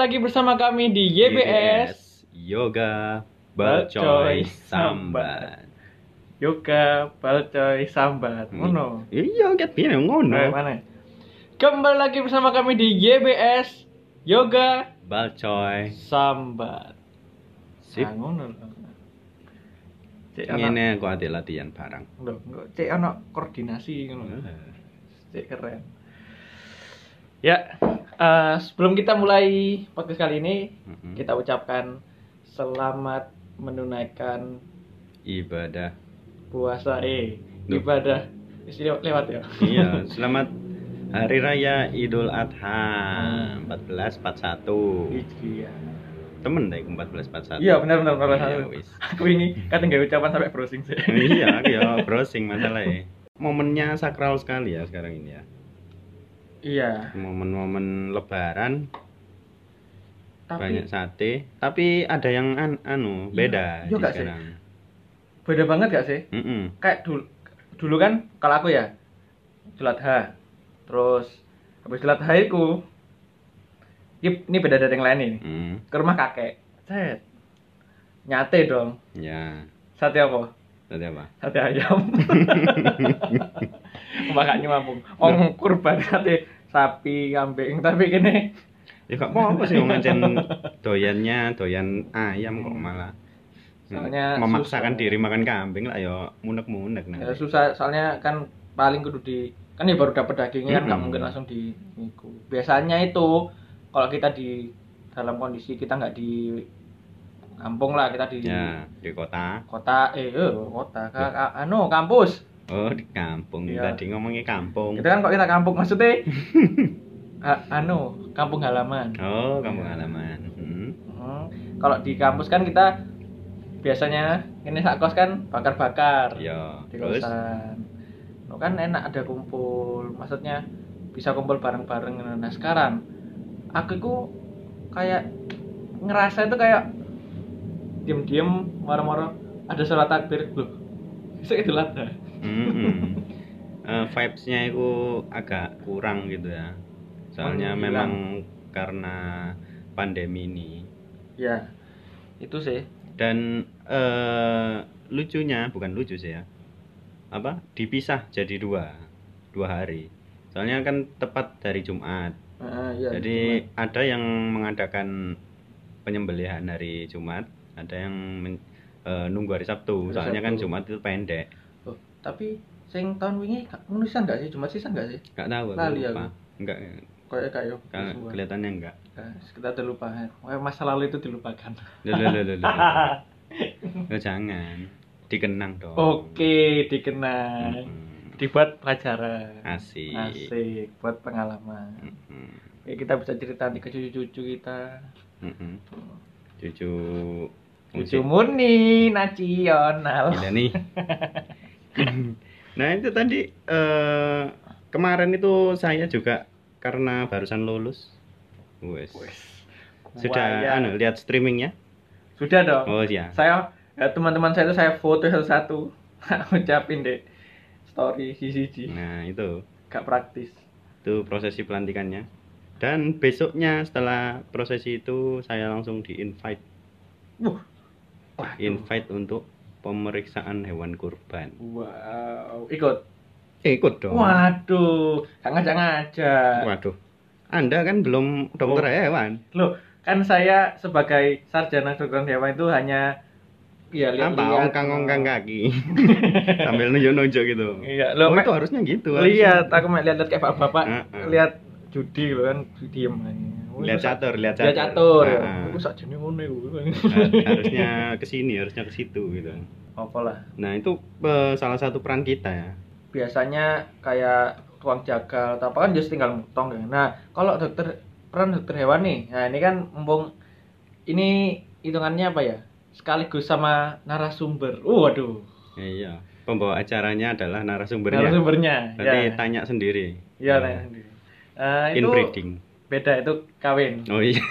lagi bersama kami di YBS Yoga Balcoy Sambat. Yoga Balcoy Sambat. Ngono. Iya, ket piye ngono. Eh, mana? Kembali lagi bersama kami di YBS Yoga Balcoy. Sambat. Sip. Nah, ngono. Cek Ngene aku ate latihan barang. lho, cek ana koordinasi ngono. Eh, Cek keren. Ya, eh, sebelum kita mulai podcast kali ini, mm-mm. kita ucapkan selamat menunaikan Ibadah. puasa eh Duh. ibadah Isi lewat, ya Iya, selamat Hari Raya Idul Adha 1441. Hijriah Temen deh 1441. iya benar benar benar Iya, wis. aku ini kadang nggak ucapan sampai browsing sih iya, aku ya browsing masalahnya. Momennya sakral sekali ya sekarang ini ya. Iya. Momen-momen lebaran. Tapi banyak sate. Tapi ada yang an anu Iya, beda iya di gak sih? sekarang beda banget gak sih? Mm-mm. kayak dulu dulu kan kalau aku ya Idul Adha terus habis Idul Adha itu ini, beda dari yang lain ini Mm. ke rumah kakek. Set nyate dong. Ya. Sate apa? Tadi apa? Sate ayam makanya mampu om kurban sate sapi kambing tapi gini ya gak apa sih wong ancen doyannya doyan ayam kok malah Soalnya memaksakan susah. diri makan kambing lah ya munek-munek ya, nanti. susah soalnya kan paling kudu di kan ya baru dapat dagingnya kan nggak Mm-mm. mungkin langsung di niku. biasanya itu kalau kita di dalam kondisi kita nggak di kampung lah kita di ya di kota kota eh eh, kota ka, ka- anu kampus oh di kampung Iya. tadi ngomongnya kampung kita kan kok kita kampung maksudnya a- anu kampung halaman oh kampung Iya. halaman Hmm. Hmm, kalau di kampus kan kita biasanya ini sak kos kan bakar-bakar ya di terus kosan. Kan enak ada kumpul, maksudnya bisa kumpul bareng-bareng. Nah sekarang aku itu kayak ngerasa itu kayak diem-diem moro-moro ada sholat takbir loh. Bisa itu ada. Mm-mm. Eh, vibes-nya itu agak kurang gitu ya. Soalnya Menghilang. memang karena pandemi ini. Ya itu sih. Dan eh, lucunya bukan lucu sih ya. Apa? Dipisah jadi dua, dua hari. Soalnya kan tepat dari Jumat. Ah, iya, Jadi ada yang mengadakan penyembelihan hari Jumat, ada yang men- eh, nunggu hari Sabtu. Hari Soalnya kan Sabtu. Jumat itu pendek. Tapi sing tahun wingi nulisan gak sih? Cuma sisan gak sih? Gak tahu Lali aku. Enggak, Kayak kayak Ka- kelihatannya enggak. Kita terlupakan. Wah, masa lalu itu dilupakan. Loh, loh, loh, loh, loh. Loh, jangan. Dikenang dong. Oke, dikenang. Mm-mm. Dibuat pelajaran. Asik. Asik, buat pengalaman. Ya, kita bisa cerita nanti ke cucu-cucu kita. Mm-mm. Cucu Cucu murni nasional. Gila nih. nah itu tadi eh, kemarin itu saya juga karena barusan lulus. Wes. Sudah Buaya. anu lihat streamingnya? Sudah dong. Oh iya. Saya ya, teman-teman saya itu saya foto satu-satu. Ucapin deh story sisi Nah, itu Gak praktis. itu prosesi pelantikannya. Dan besoknya setelah prosesi itu saya langsung di-invite Wah. Wah. invite untuk pemeriksaan hewan kurban. Wow. Ikut. Eh, ikut dong. Waduh, gak ngajak-ngajak. Waduh. Anda kan belum dokter Oh. hewan. Loh, kan saya sebagai sarjana kedokteran hewan itu hanya ya Apa lihat-lihat. ongkang-ongkang kaki. Sambil nunjuk-nunjuk gitu. Iya, Lo lo itu harusnya gitu. lihat aku mek lihat-lihat kayak bapak-bapak lihat judi lo kan diem aja. Lihat catur, lihat catur. Lihat catur. ya. Heeh. Aku sak jenenge ngono harusnya ke sini, harusnya ke situ gitu. Apa lah. Nah, itu eh, salah satu peran kita ya. Biasanya kayak ruang jaga atau apa kan just tinggal motong ya. Nah, kalau dokter peran dokter hewan nih. Nah, ini kan mumpung ini hitungannya apa ya? Sekaligus sama narasumber. Uh, waduh. Ya, iya. Pembawa acaranya adalah narasumbernya. Narasumbernya. Nanti ya. tanya sendiri. Iya, tanya sendiri. Eh, itu Inbreeding. Beda itu kawin. Oh iya.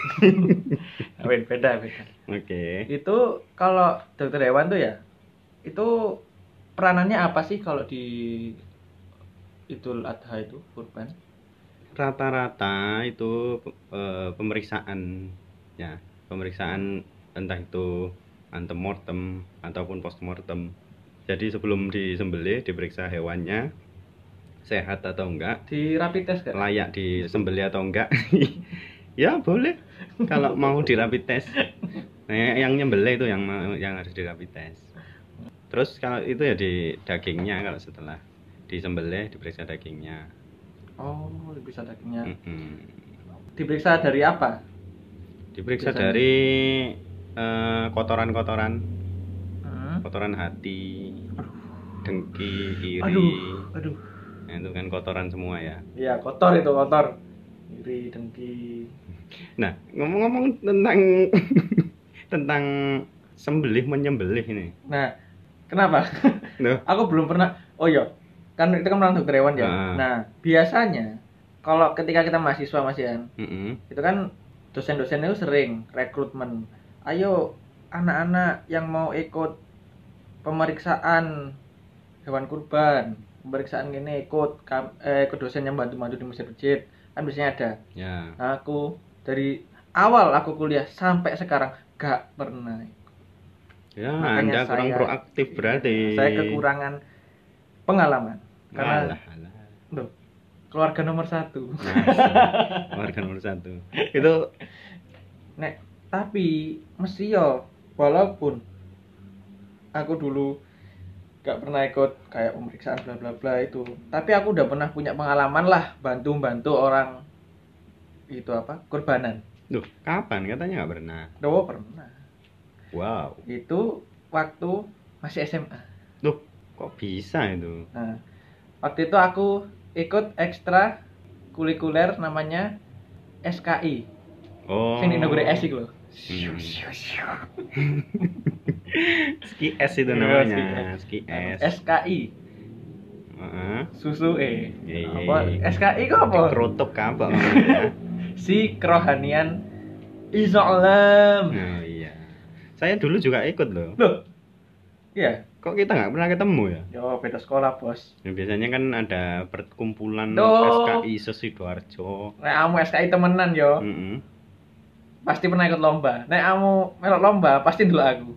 Kawin beda beda. Oke. Itu kalau dokter hewan tuh ya, itu peranannya apa sih kalau di Idul Adha itu kurban? rata-rata itu eh, pemeriksaan ya pemeriksaan entah itu antemortem ataupun postmortem jadi sebelum disembelih diperiksa hewannya sehat atau enggak Di rapid test kan? layak disembelih atau enggak ya boleh kalau mau di rapid test nah, yang nyembelih itu yang mau- yang harus di rapid test terus kalau itu ya di dagingnya kalau setelah disembelih diperiksa dagingnya Oh, bisa dagingnya. Mm-mm. Diperiksa dari apa? diperiksa Biasanya. dari eh, kotoran-kotoran Hmm. kotoran hati dengki iri Aduh, aduh. Nah, itu kan kotoran semua ya Iya, kotor itu kotor. Iri, dengki. nah ngomong-ngomong tentang tentang sembelih menyembelih ini Nah, kenapa? Loh, Aku belum pernah. Oh iya, kan itu kan orang dokter hewan ya. Ah. Nah, biasanya kalau ketika kita mahasiswa masih kan, mm-mm. itu kan dosen-dosen itu sering rekrutmen. Ayo anak-anak yang mau ikut pemeriksaan hewan kurban, pemeriksaan gini ikut kam- eh, ikut dosen yang bantu-bantu di masjid-masjid. Kan biasanya ada. ya aku dari awal aku kuliah sampai sekarang gak pernah. ya Makanya anda kurang saya- proaktif berarti Saya kekurangan pengalaman karena Alah, alah. Loh, keluarga nomor satu. Nah, warga nomor satu itu Nek, tapi mesti yo walaupun aku dulu gak pernah ikut kayak pemeriksaan bla bla bla itu, tapi aku udah pernah punya pengalaman lah bantu bantu orang itu apa kurbanan. Duh, kapan katanya nggak pernah Dowo pernah. wow Itu waktu masih SMA. Duh, kok bisa itu Nah, waktu itu aku ikut ekstra kulikuler namanya SKI. oh Sing di negeri S iku lho. Hmm. ski S itu Iya, namanya ski S. SKI. Susu eh Iya, iya, apa. SKI kok apa? Dikerutuk apa si kerohanian Islam oh iya. Saya dulu juga ikut loh. Loh? Iya. Kok kita nggak pernah ketemu ya? Yo beda sekolah bos. Ya, biasanya kan ada perkumpulan Duh. SKI Sesidoarjo nek kamu SKI temenan yo. Mm-mm. pasti pernah ikut lomba. Nek kamu melok lomba pasti dulu aku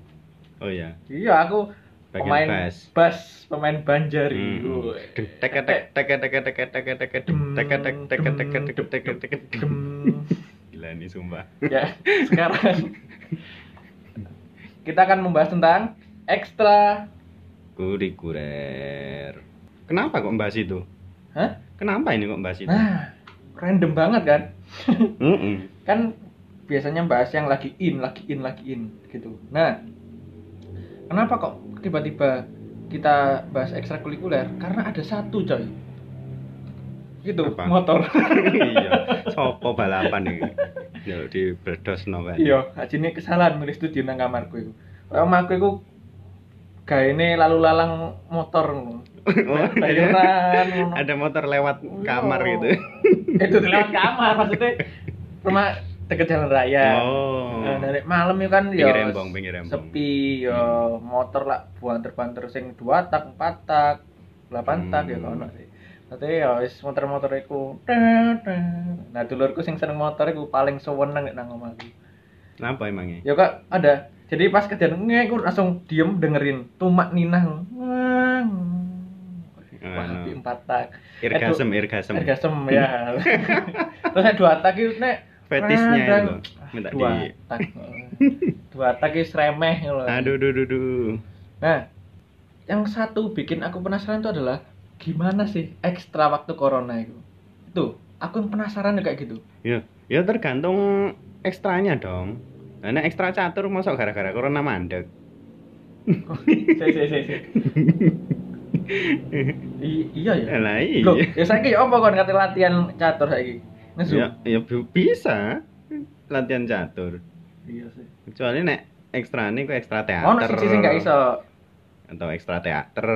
oh iya. Iya aku bagian pemain bass bass pemain banjari Hmm. Deng, tek tek tek tek tek tek tek tek tek Dem, tek tek tek tek dem, tek tek tek tek tek tek dem. gila nih sumpah. Ya sekarang. Kita akan membahas tentang ekstra. Kurikuler. Kenapa kok bahas itu Hah? kenapa ini kok bahas itu nah random banget kan? Mm-mm. kan biasanya bahas yang lagi in, lagi in, lagi in gitu. Nah, kenapa kok tiba-tiba kita bahas ekstrakurikuler? Karena ada satu coy. Gitu, Apa? motor. iya sopo balapan iki yo di bredos no kan iya, ajine kesalahan milih studio nang kamarku iku. Kayak omahku iku gaene lalu lalang motor. Oh, Bayaran ngono. ada motor lewat kamar Iya. gitu Itu lewat kamar maksudnya rumah deket jalan raya. oh Nah, dari malam itu kan Pinggir ya embong, pinggir embong. sepi ya motor lah banter-banter sing dua tak, empat tak, delapan tak ya Hmm. kono sih. Nanti ya wis motor-motor iku. Nah, dulurku sing seneng motor iku paling seneng nek nang omahku. kenapa emangnya Ya kak ada. Jadi pas kejadian ngek aku langsung diem dengerin tumak ninah. Wah, empat tak. irgasem irgasem Ergasem ya. Terus dua tak itu nek fetisnya itu kadang- loh minta dua di tak. dua tak is remeh ngono. aduh duh duh duh Nah, yang satu bikin aku penasaran itu adalah gimana sih ekstra waktu corona itu? Itu, aku yang penasaran kayak gitu. ya ya tergantung ekstranya dong karena ekstra catur masuk gara-gara corona mandek Si, si, si, si. I- iya ya. lah iya Loh, ya saiki ya apa kon kate latihan catur saiki? Ngesu. ya, ya bi- bisa latihan catur Iya sih. kecuali nek ekstra ini kok ekstra teater Ono siji sing gak iso. atau ekstra teater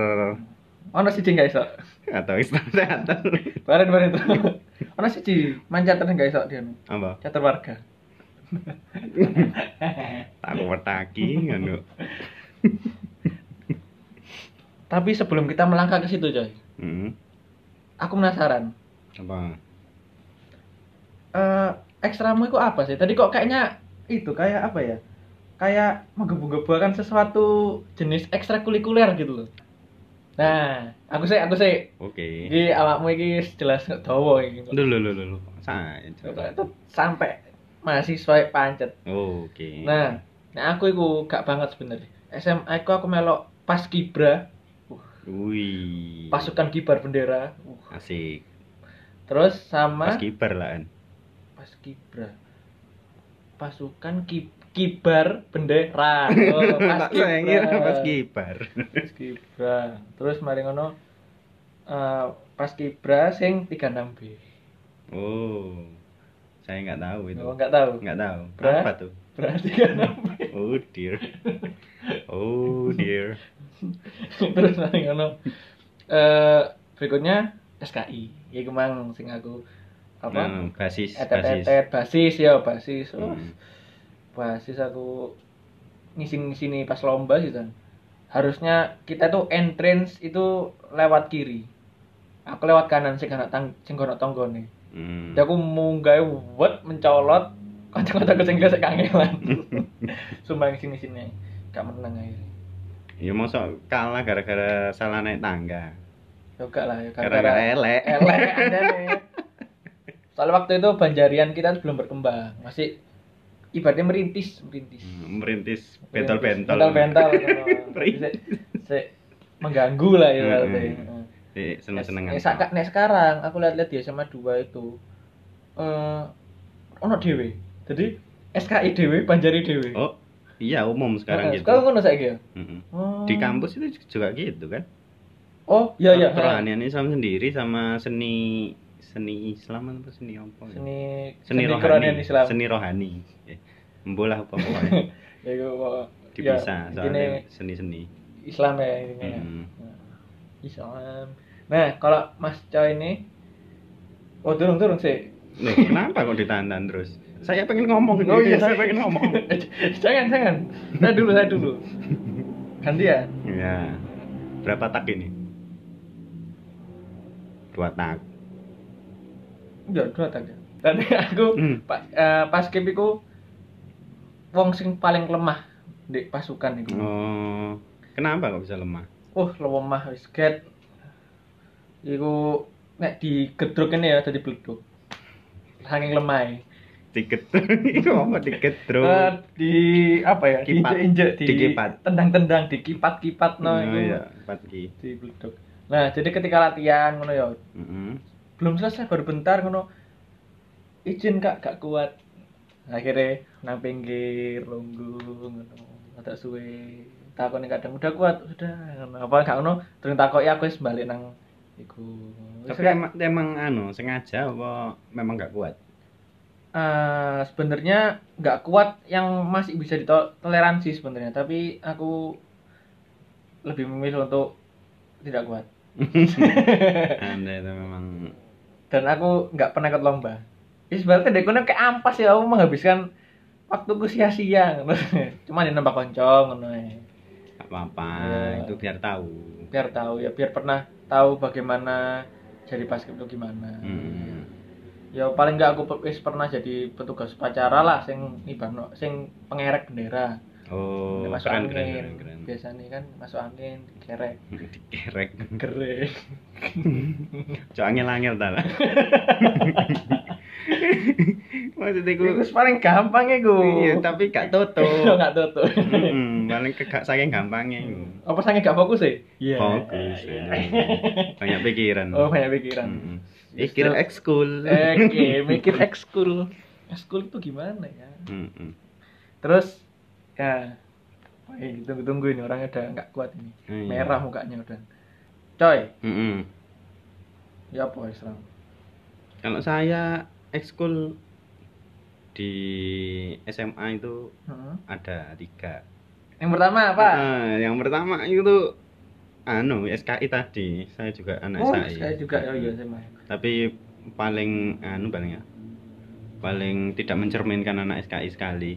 Ono siji gak iso. atau ekstra teater Bareng bareng itu. Ono siji main catur sing gak iso dia. apa Catur warga. tak wetaki ngono Tapi sebelum kita melangkah ke situ, coy. hmm. Aku penasaran. apa eh ekstramu itu apa sih? Tadi kok kayaknya itu kayak apa ya? Kayak menggebu-gebukan sesuatu jenis ekstrakurikuler gitu loh. Nah, aku sih aku sih Oke. iki awakmu iki jelas dawa iki. Dulu dulu. Saya. Itu sampai mahasiswa pancet. Oke. Nah, nah aku iku gak banget sebenarnya. SMA aku aku melok pas kibra, Wih. pasukan kibar bendera. Uh, Asik. Terus sama Pas kiper lah kan. Pas kibra. Pasukan ki- kibar bendera. Oh, pas kibra. pas kiper. Pas kibra. Terus mari ngono eh, pas kibra sing 36B. Oh. Saya nggak tahu itu. Oh, enggak tahu. Nggak tahu. Bra- Apa tuh? Berarti 36B. Oh dear. Oh dear. Terus mari ngono. Eh berikutnya SKI. Ya kemang sing aku apa? Nah, basis basis. basis ya basis oh, Hmm. basis aku ngisi-ngisi pas lomba sih kan harusnya kita tuh entrance itu lewat kiri aku lewat kanan sing ana tang sing kono tonggone Hmm. Jadi aku munggah wet mencolot kocok-kocok sing gesek kangelan sumpah ngisi-ngisine gak menang akhirnya Ya mosok kalah gara-gara salah naik tangga. ya gak lah ya Gara-gara elek. elek ada nih soalnya waktu itu banjarian kita belum berkembang masih ibaratnya merintis merintis Hmm, Merintis bentol-bentol. bentol-bentol Merintis. mengganggu lah ya Hmm, berarti hmm. Eh, seneng-senengan. Eh, sak- nek sekarang aku lihat-lihat di SMA 2 itu eh ono dhewe jadi SKI dhewe banjari dhewe Oh, iya umum sekarang Heeh, gitu. sekarang ngono saiki ya Mm-mm. Oh. Di kampus itu juga gitu kan? oh iya iya Kerohanian Islam sendiri sama seni seni Islam apa seni apa? ya? seni Seni, kerohanian rohani. Islam Seni rohani. Eh, Embolah apa pokoknya. ya Dipisah ya, soalnya seni-seni. Islam ya ini ya. Mm. Islam nah kalau Mas Coy ini oh turun turun sih Loh, kenapa kok ditahan terus? Saya pengen ngomong Oh iya, saya pengen ngomong. jangan, jangan. Saya dulu, saya dulu. Gantian. Ya. Berapa tak ini? Dua tak. Udah, dua ya. Tadi aku Hmm. pa, eh, pas skip iku wong sing paling lemah di pasukan itu. Oh. Kenapa kok bisa lemah? Oh, lemah wis get. Iku nek digedruk ini ya dadi bleduk. Saking lemah. Tiket. Itu apa tiket? Eh, di apa ya? Kipat. Diinjek-injek, di Dikipat. tendang-tendang, dikipat-kipat no Oh iya, empat ki. Di bleduk. Nah, jadi ketika latihan ngono ya. Belum selesai baru bentar ngono. Izin kak gak kuat. Akhirnya nang pinggir lunggu ngono. Ada suwe. Takon kadang udah kuat ngono. Apa gak ngono? Terus takoki aku wis balik nang iku. Tapi emang, emang anu sengaja apa memang nggak kuat? eh, sebenarnya nggak kuat yang masih bisa ditoleransi sebenarnya. Tapi aku lebih memilih untuk tidak kuat. Anda itu memang dan aku nggak pernah ikut lomba. Ini sebenarnya dekonya kayak ampas ya, aku menghabiskan waktuku sia-sia. Cuma di nembak konco ngono apa-apa, Iya. itu biar tahu. Biar tahu ya, biar pernah tahu bagaimana jadi basket itu gimana. Hmm. Ya paling nggak aku wis pernah jadi petugas upacara lah sing ngibano sing pengerek bendera. Oh, masuk keren, angin. keren, keren, keren. Biasanya kan masuk angin, dikerek. Dikerek. Keren. Cok angel-angel ta lah. Maksudnya Iku ku wis paling gampang iku. Iya, tapi gak toto. Enggak tutup. Hmm, paling kegak saking gampangnya iku. Apa sange gak fokus sih? Iya. Fokus. Banyak pikiran. Oh, banyak pikiran. Mm-mm. Mikir ekskul. Oke, mikir ekskul. Ekskul itu gimana ya? Mm-mm. Terus ya Eh, tunggu-tunggu ini orangnya udah nggak kuat ini. Iya. Merah mukanya udah. Coy, Mm-mm. ya apa Islam? Kalau saya ekskul di SMA itu Heeh. ada tiga. Yang pertama apa? Nah, yang pertama itu anu SKI tadi. Saya juga anak oh, SKI. saya juga oh iya main. Tapi paling anu paling ya. Paling tidak mencerminkan anak SKI sekali.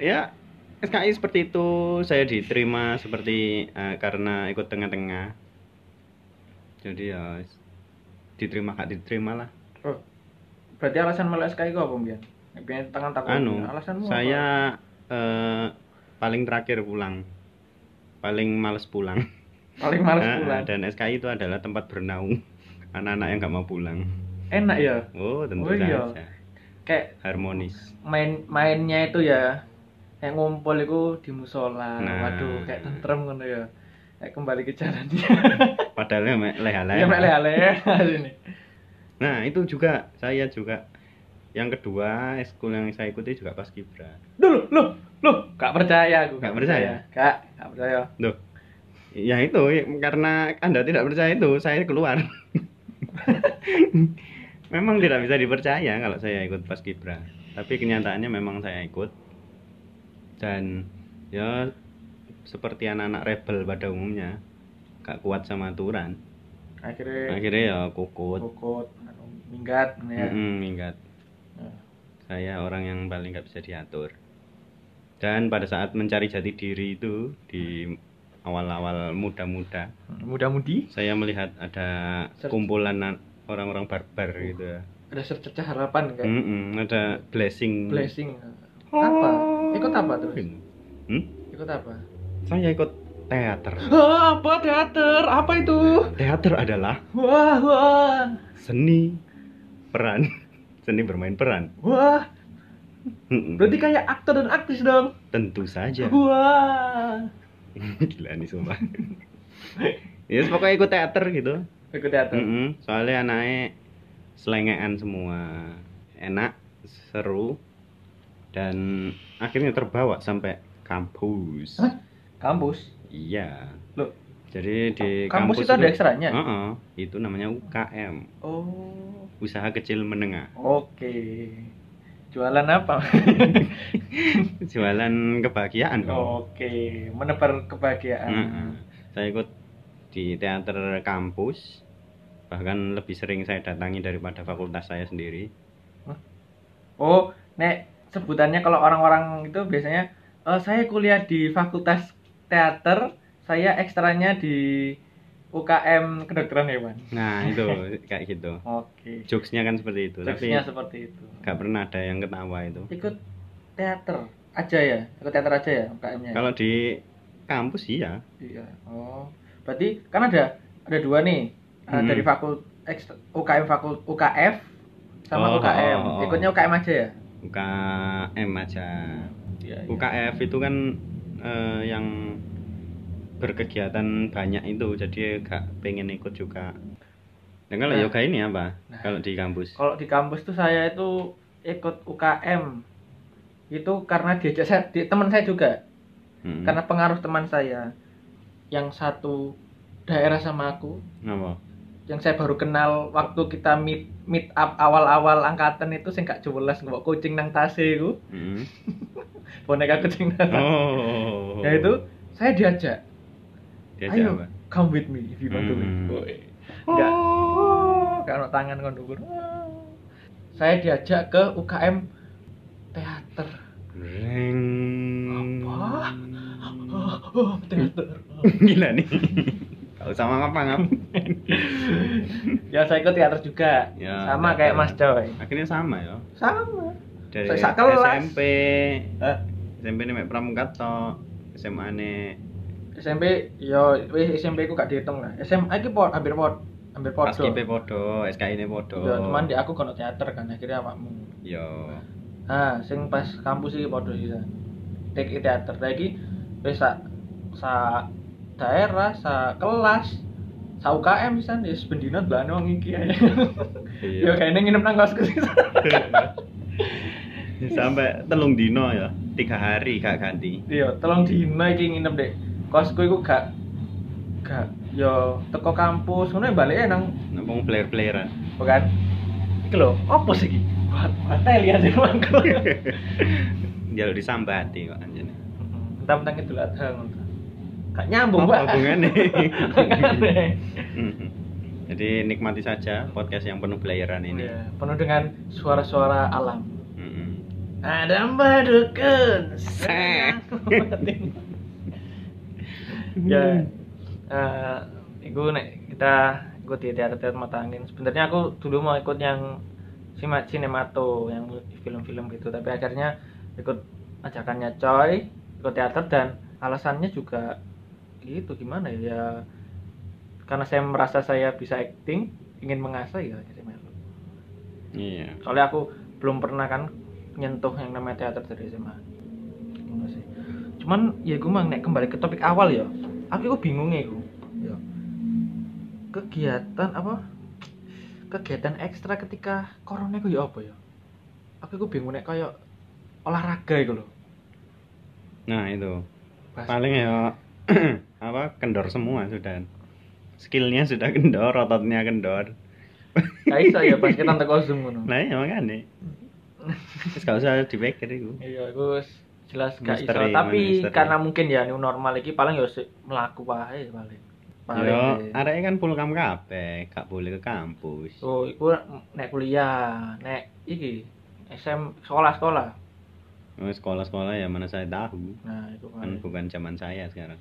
Ya, SKI seperti itu saya diterima seperti eh, karena ikut tengah-tengah. Jadi ya diterima gak diterima lah. Oh, berarti alasan melek SKI ku apa? Nek pengen tangan takut. anu alasanmu saya eh, paling terakhir pulang paling males pulang paling males pulang. dan SKI itu adalah tempat bernaung anak-anak yang nggak mau pulang Enak ya. oh tentu Oh, iya. saja Kayak harmonis main mainnya itu ya kayak ngumpul itu di musola. Nah. Waduh, kayak tentrem ngono ya. Kayak kembali ke jalannya. padahal ya mek leha-leha. Ya mek lele sini. nah itu juga saya juga yang kedua ekskul yang saya ikuti juga pas kibra Dulu, loh, loh, gak percaya aku. Gak percaya? Gak, gak percaya. Duh. Ya itu karena Anda tidak percaya itu, saya keluar. memang tidak bisa dipercaya kalau saya ikut pas kibra. Tapi kenyataannya memang saya ikut. Dan ya seperti anak-anak rebel pada umumnya, gak kuat sama aturan. Akhirnya Akhirnya ya kukut. kokot, anu, minggat ngono ya. Mm-mm, minggat. Nah, Saya orang yang paling nggak bisa diatur. Dan pada saat mencari jati diri itu di awal-awal muda-muda, Muda-mudi saya melihat ada Ser- kumpulan orang-orang barbar gitu ya. ada secercah harapan kayak Mm-mm, ada blessing. blessing. Apa? Ikut apa terus? Hmm? Ikut apa? Saya ikut teater. Ah, apa teater? Apa itu? Teater adalah Wah, wah. seni peran, seni bermain peran. Wah, berarti kayak aktor dan aktris dong. tentu saja. Wah. Gila nih sumpah. ya pokoknya ikut teater gitu. Ikut teater. Mm-mm, soalnya anaknya selengean semua enak seru dan akhirnya terbawa sampai kampus Hah? Kampus. iya Loh, jadi di kampus, itu ada ekstranya? Heeh, itu namanya UKM Oh. usaha kecil menengah Oke. Jualan apa? jualan kebahagiaan Oke, menebar kebahagiaan. Heeh. saya ikut di teater kampus bahkan lebih sering saya datangi daripada fakultas saya sendiri Oh, nek sebutannya kalau orang-orang itu biasanya eh, saya kuliah di Fakultas Teater, saya ekstranya di UKM Kedokteran Hewan. nah itu kayak gitu Oke. jokesnya kan seperti itu tapi Jokesnya seperti itu. nggak pernah ada yang ketawa itu Ikut teater aja ya? Ikut teater aja ya UKM-nya? kalau di kampus iya Iya. Oh, berarti kan ada ada dua nih Eh, Hmm. dari fakul ekst- UKM fakul UKF sama Oh, UKM. oh, oh. Ikutnya UKM aja ya? UKM aja Iya. iya. UKF itu kan eh, yang berkegiatan banyak itu jadi gak pengen ikut juga dan kalau Nah. yoga ini apa Nah. kalau di kampus Kalau di kampus tuh saya itu ikut UKM itu karena diajak saya, di, teman saya juga Hmm. karena pengaruh teman saya yang satu daerah sama aku apa yang saya baru kenal waktu kita meet meet up awal-awal angkatan itu sing gak jelas nggak kucing nang tase itu Hmm. boneka kucing nang tase oh ya itu saya diajak Diajak ayo apa? come with me if you want to Hmm. win Woi. enggak oh, kalau tangan dhuwur. Oh. saya diajak ke UKM teater Reng. Apa? oh, oh, teater Gila nih. Gak usah ngapa ngap. ya saya ikut teater juga Ya, sama teater. kayak Mas Coy Akhirnya sama ya. sama Dari Saya sak kelas. SMP. Eh, SMP ini mek pramuka to. SMA ne SMP yo wis SMP ku gak dihitung lah SMA iki pot hampir pot hampir pot pas kipe podo, SKI ne podo. Ya, cuman di aku kono teater kan akhirnya awakmu. Yo. Nah, sing pas kampus iki padha iki. Tek teater lagi wis sak sa daerah, sa kelas, sa UKM pisan ya bendina belane wong iki ae. Iya. Ya kayaknya nginep nang kosku sih. Sampai telung dino ya. Tiga hari gak ganti. Iya, tolong dino iki nginep dek. Kosku iku gak gak yo teko kampus ngono ya balik nang Ngomong player-playeran. bukan iki lho apa sih iki hotel ya sing mangkel Jalur disambati kok anjene. entah tentang itu ngono gak nyambung Apa Pak. hubungannya? Jadi nikmati saja podcast yang penuh playeran ini. Iya, penuh dengan suara-suara alam ada dukun Seh. ya eh itu nek kita ikut di teater mata angin sebenarnya aku dulu mau ikut yang sinemato yang film-film gitu tapi akhirnya ikut ajakannya coy ikut teater dan alasannya juga gitu gimana ya? Ya karena saya merasa saya bisa acting ingin mengasah ya jadi melu iya. Soalnya aku belum pernah kan nyentuh yang namanya teater dari SMA sih. cuman ya gue nek kembali ke topik awal ya. Aku kok bingung ya gue ya. kegiatan apa? Kegiatan ekstra ketika corona itu ya apa ya? Aku kok bingung nek kayak olahraga itu loh. Nah itu. Pas- paling ya apa kendor semua sudah skillnya sudah kendor ototnya kendor Gak iso ya pas kita teko zoom ngono. nah ya makanya terus gak usah dipikir itu Iya, wis jelas gak iso. Misteri, Tapi misteri. karena mungkin ya new normal iki paling ya sik mlaku wae paling. Yo arek kan pulkam kabeh gak boleh ke kampus Oh, iku nek kuliah, nek iki SM sekolah-sekolah. Oh, sekolah-sekolah ya mana saya tahu Nah, itu kan kan. bukan zaman saya sekarang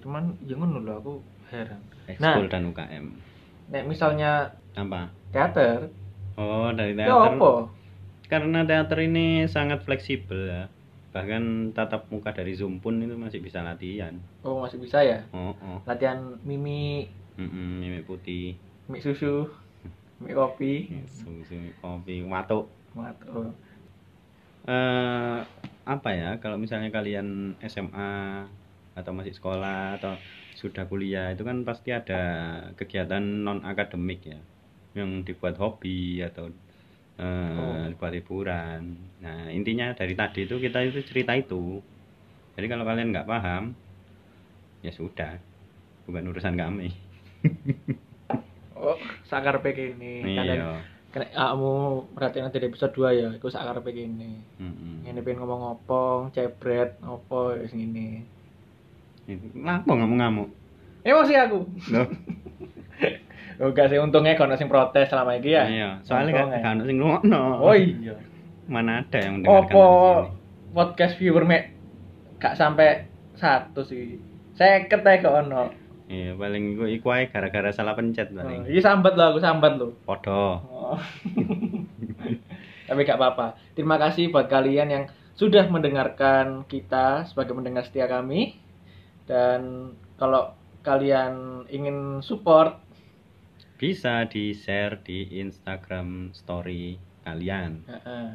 Cuman ya ngono lho aku heran. ekskul dan UKM Nek misalnya apa? teater, oh dari ya teater. apa? karena teater ini sangat fleksibel ya. Bahkan tatap muka dari zoom pun itu masih bisa latihan. Oh, masih bisa ya? oh oh. Latihan mimi, Mm-mm, mimik putih. Mie susu, mie kopi. susu kopi watuk Mat, oh. eh apa ya kalau misalnya kalian SMA atau masih sekolah atau sudah kuliah itu kan pasti ada kegiatan non akademik ya. Yang dibuat hobi atau eh, Oh. dibuat hiburan. Nah intinya dari tadi itu kita itu cerita itu. Jadi kalau kalian nggak paham ya sudah bukan urusan kami. Oh, sakar ini. Kadang iya. Kena kamu berarti nanti di episode 2 ya iku sakar ini Mm-mm. ini pengen ngomong ngopong cebret opo wis ngene. Itu- Kenapa ngamuk-ngamuk? emosi aku Loh, oh gak sih untungnya kalau sing protes selama ini ya iya, soalnya kan kan sing ngrungokno. oh iya Mana ada yang mendengarkan opo podcast viewer mek gak sampai satu sih saya ketek kok ono. Iya, paling iku iku ae gara-gara salah pencet oh, paling. ini sambat lo aku sambat lo Podo. Oh. Tapi gak apa-apa. Terima kasih buat kalian yang sudah mendengarkan kita sebagai mendengar setia kami. Dan kalau kalian ingin support, Bisa di-share di Instagram story kalian. eh,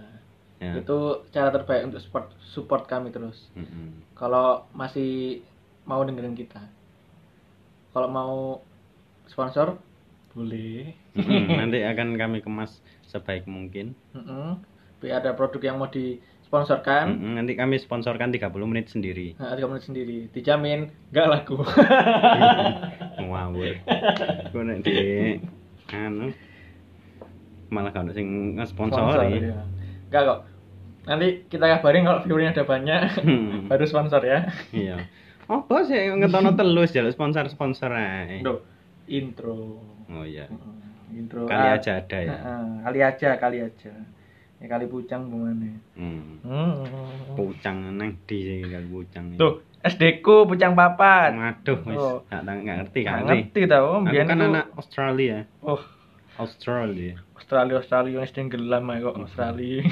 Ya. itu cara terbaik untuk support support kami terus. Mm-mm. Kalau masih mau dengerin kita, kalau mau sponsor boleh. Mm-mm, Nanti akan kami kemas sebaik mungkin. Mm-mm. Tapi ada produk yang mau disponsorkan, Mm-mm, Nanti kami sponsorkan 30 menit sendiri. nah, tiga menit sendiri, dijamin gak laku. Ngawur. Nek di anu malah kalau sing ngesponsori. ya. Enggak kok. Nanti kita kabarin kalau viewernya ada banyak, Hmm, baru sponsor ya. Iya. Apa sih ngetono telus jaluk sponsor-sponsor ae. Duh, intro. Oh iya. Mm, Intro. Kali aja ada ya. Heeh, kali aja, kali aja. Ya kali pucang gimana? Hmm. Hmm. Pucang nang di kali pucang. Tuh, SD ku pucang papat. Waduh, wis Oh. gak gak ngerti kan. ngerti tau, Aku kan anak Australia. Oh, Australia. Australia Australia yang sedang gelam kok Australia.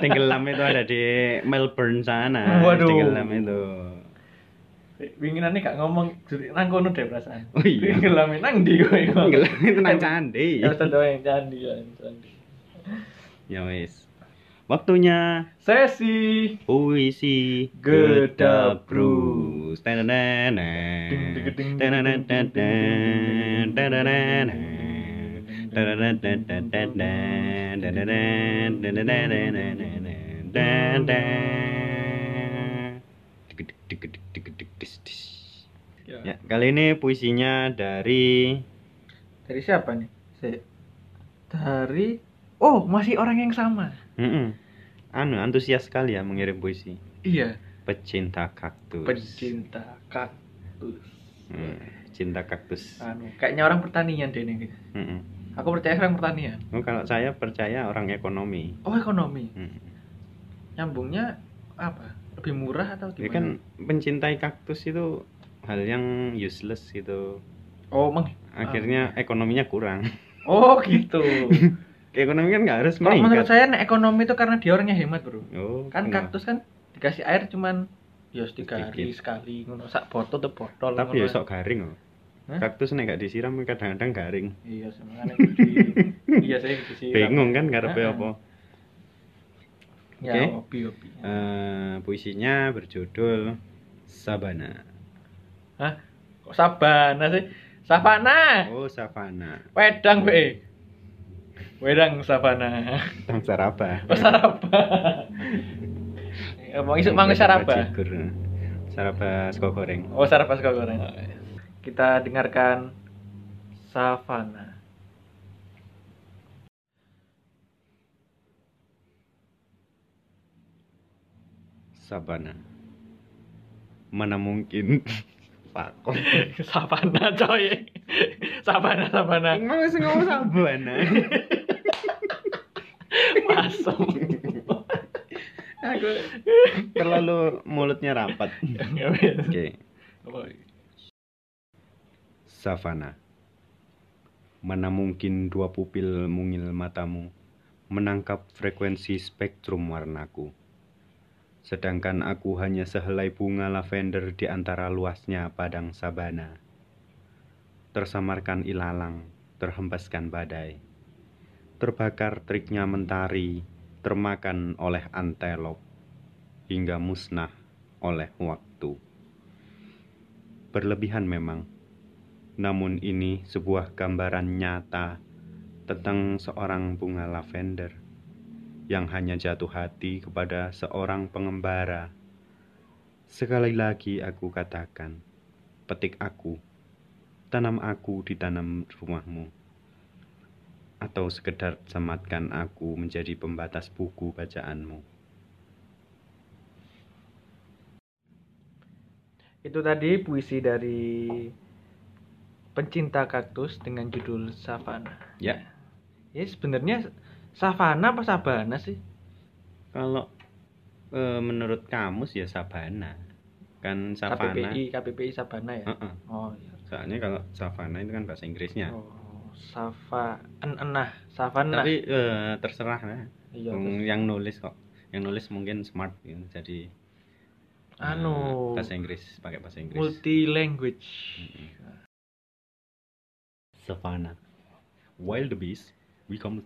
Tenggelam itu ada di Melbourne sana. Waduh. Tenggelam itu. Winginan nih gak ngomong nang kono deh perasaan. Oh iya. Gelam nang ndi kowe. Tenggelam itu nang candi. Ya yang candi ya. candi. Ya wis. Waktunya Sesi puisi dis. Ya. Kali ini puisinya dari Dari siapa nih? Dari Oh, masih orang yang sama. Mm-mm. anu antusias sekali ya mengirim puisi. Iya, Pecinta kaktus. pecinta kaktus. Hmm, cinta kaktus. Anu, kayaknya orang pertanian deh nih. Mm-mm. Aku percaya orang pertanian. Oh, kalau saya percaya orang ekonomi. Oh, ekonomi. Mm. Nyambungnya apa? Lebih murah atau Ya gimana? kan pencintai kaktus itu hal yang useless gitu. Oh, meng Akhirnya ekonominya kurang. Oh gitu. Ekonomi kan nggak harus Kalau menurut meningkat. saya nek ekonomi itu karena dia orangnya hemat bro. Oh, Kan kenapa? kaktus kan dikasih air cuman ya tiga hari sekali ngono sak botol tuh botol. Tapi ya sok garing loh. Hah? Kaktus nek nggak disiram kadang-kadang garing. Iya sebenarnya. Iya saya sih. Bingung kan karepe Heeh. apa? Ya Oke. hobi hobi. Eh, puisinya berjudul Sabana. Hah? Kok sabana sih? Savana. Oh, Savana. Wedang be. Wedang savana. Tang Saraba. Oh saraba. Mau isuk mangu saraba. Saraba sego goreng. Oh saraba suka goreng. Kita dengarkan savana. Sabana. Mana mungkin Pakon. savana coy. savana savana. Emang wis ngomong Sabana. Masuk. Aku terlalu mulutnya rapat. Oke. Savana. Mana mungkin dua pupil mungil matamu menangkap frekuensi spektrum warnaku. Sedangkan aku hanya sehelai bunga lavender di antara luasnya padang sabana. Tersamarkan ilalang, terhempaskan badai. Terbakar triknya mentari, termakan oleh antelop, hingga musnah oleh waktu. Berlebihan memang, namun ini sebuah gambaran nyata tentang seorang bunga lavender yang hanya jatuh hati kepada seorang pengembara. Sekali lagi aku katakan, petik aku, tanam aku di tanam rumahmu, atau sekedar sematkan aku menjadi pembatas buku bacaanmu. Itu tadi puisi dari pencinta kaktus dengan judul Savana. Ya, Ya sebenarnya Savana apa Sabana sih? kalau eh, menurut kamus ya sabana, kan savana. KPPI, KPPI Sabana ya. Heeh. Oh iya. Soalnya kalau savana itu kan bahasa Inggrisnya. Oh, Sava en enah, Savana. Tapi eh, terserah lah. iya. Terus- yang nulis kok. Yang nulis mungkin smart gitu. Jadi eh, anu bahasa Inggris, pakai bahasa Inggris. multi language. Savana. Wild beast, we come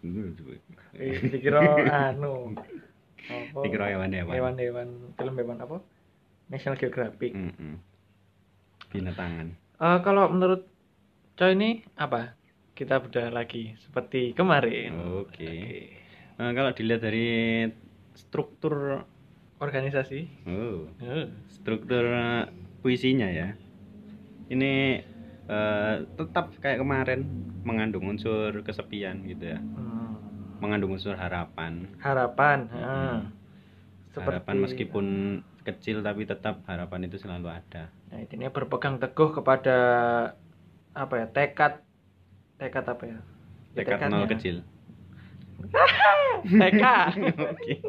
Eh, dikira anu apa? Dikira hewan-hewan. Hewan-hewan, film hewan apa? National Geographic. Mm-mm. Binatangan. Eh, kalau menurut Coy ini apa? Kita bedah lagi seperti kemarin. Oke. Eh, kalau dilihat dari struktur Organisasi. oh, Eh, struktur eh, puisinya ya. Ini eh, tetap kayak kemarin mengandung unsur kesepian gitu ya. hmm, Mengandung unsur harapan. harapan. Mm-mm. heeh. Harapan meskipun kecil tapi tetap harapan itu selalu ada. Nah, intinya berpegang teguh kepada apa ya? Tekad tekad apa ya? Ya, Tekad nol tekadnya. kecil. TK. Oke.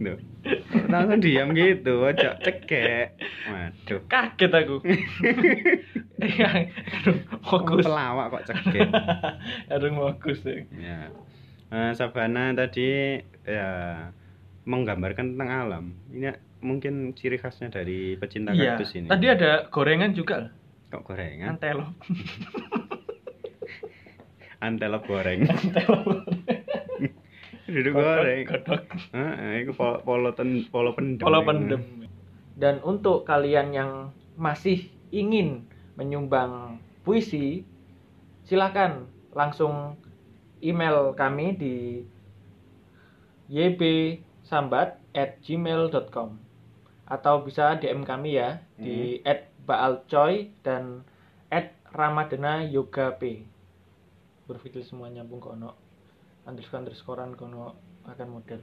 Duh. Langsung diam gitu, ojo cekek. Waduh. Kaget aku. Iya, Aduh, fokus. pelawak kok cekek. Aduh, fokus. ya. ya. Eh, Sabana tadi ya menggambarkan tentang alam. Ini mungkin ciri khasnya dari pecinta Iya. kaktus ini. Tadi ada gorengan juga. Kok gorengan? Antelop. Antelop goreng. Antelop. Duduk goreng. Godok. Heeh, itu polo ten, polo pendem. Polo pendem. Dan untuk kalian yang masih ingin menyumbang puisi, silakan langsung email kami di ybsambat@gmail.com atau bisa DM kami ya di @baalcoy dan @ramadana yoga p. Berpikir semua nyambung kono underscore underscorean kono akan model.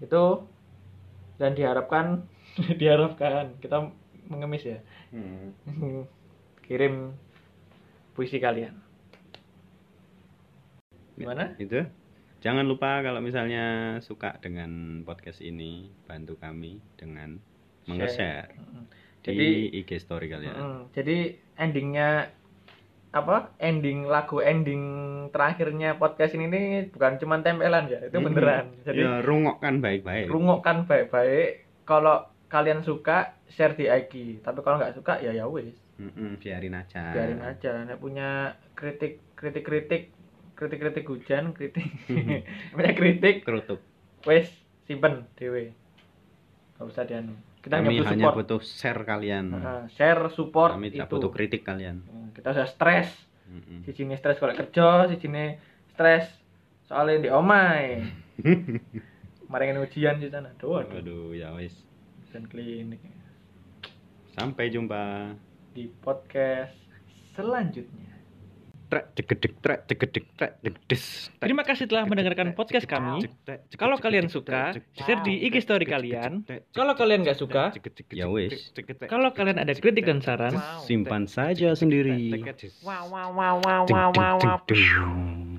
Itu dan diharapkan diharapkan. Kita mengemis ya. Hmm. kirim puisi kalian. Gimana? Itu. Jangan lupa kalau misalnya suka dengan podcast ini bantu kami dengan meng-share Mm. di Jadi- IG story kalian Mm, jadi endingnya apa ending lagu ending terakhirnya podcast ini nih bukan cuma tempelan ya itu beneran. Jadi ya rungokkan baik-baik. rungokkan baik-baik. Kalau kalian suka share di IG tapi kalau nggak suka ya ya wis. Mm-mm, biarin aja. Biarin aja. Nek punya kritik kritik kritik kritik kritik hujan kritik punya kritik kerutuk. wes simpen dewe. Nggak usah dianu kita hanya kami butuh hanya support. butuh share kalian. Nah, share support kami tidak itu. butuh kritik kalian. Hmm, kita sudah stres. Mm-mm. si sini stres kalau kerja si sini stres soalnya di omai. Maringin ujian di sana. Doa Waduh, ya wis. dan klinik. Sampai jumpa. di podcast selanjutnya Trek degedeg trek degedeg trek degdes. Terima kasih telah mendengarkan podcast kami. Kalau kalian suka, share di IG story kalian. Kalau kalian nggak suka, Ya wis. kalau kalian ada kritik dan saran, simpan saja sendiri. wow wow wow wow wow wow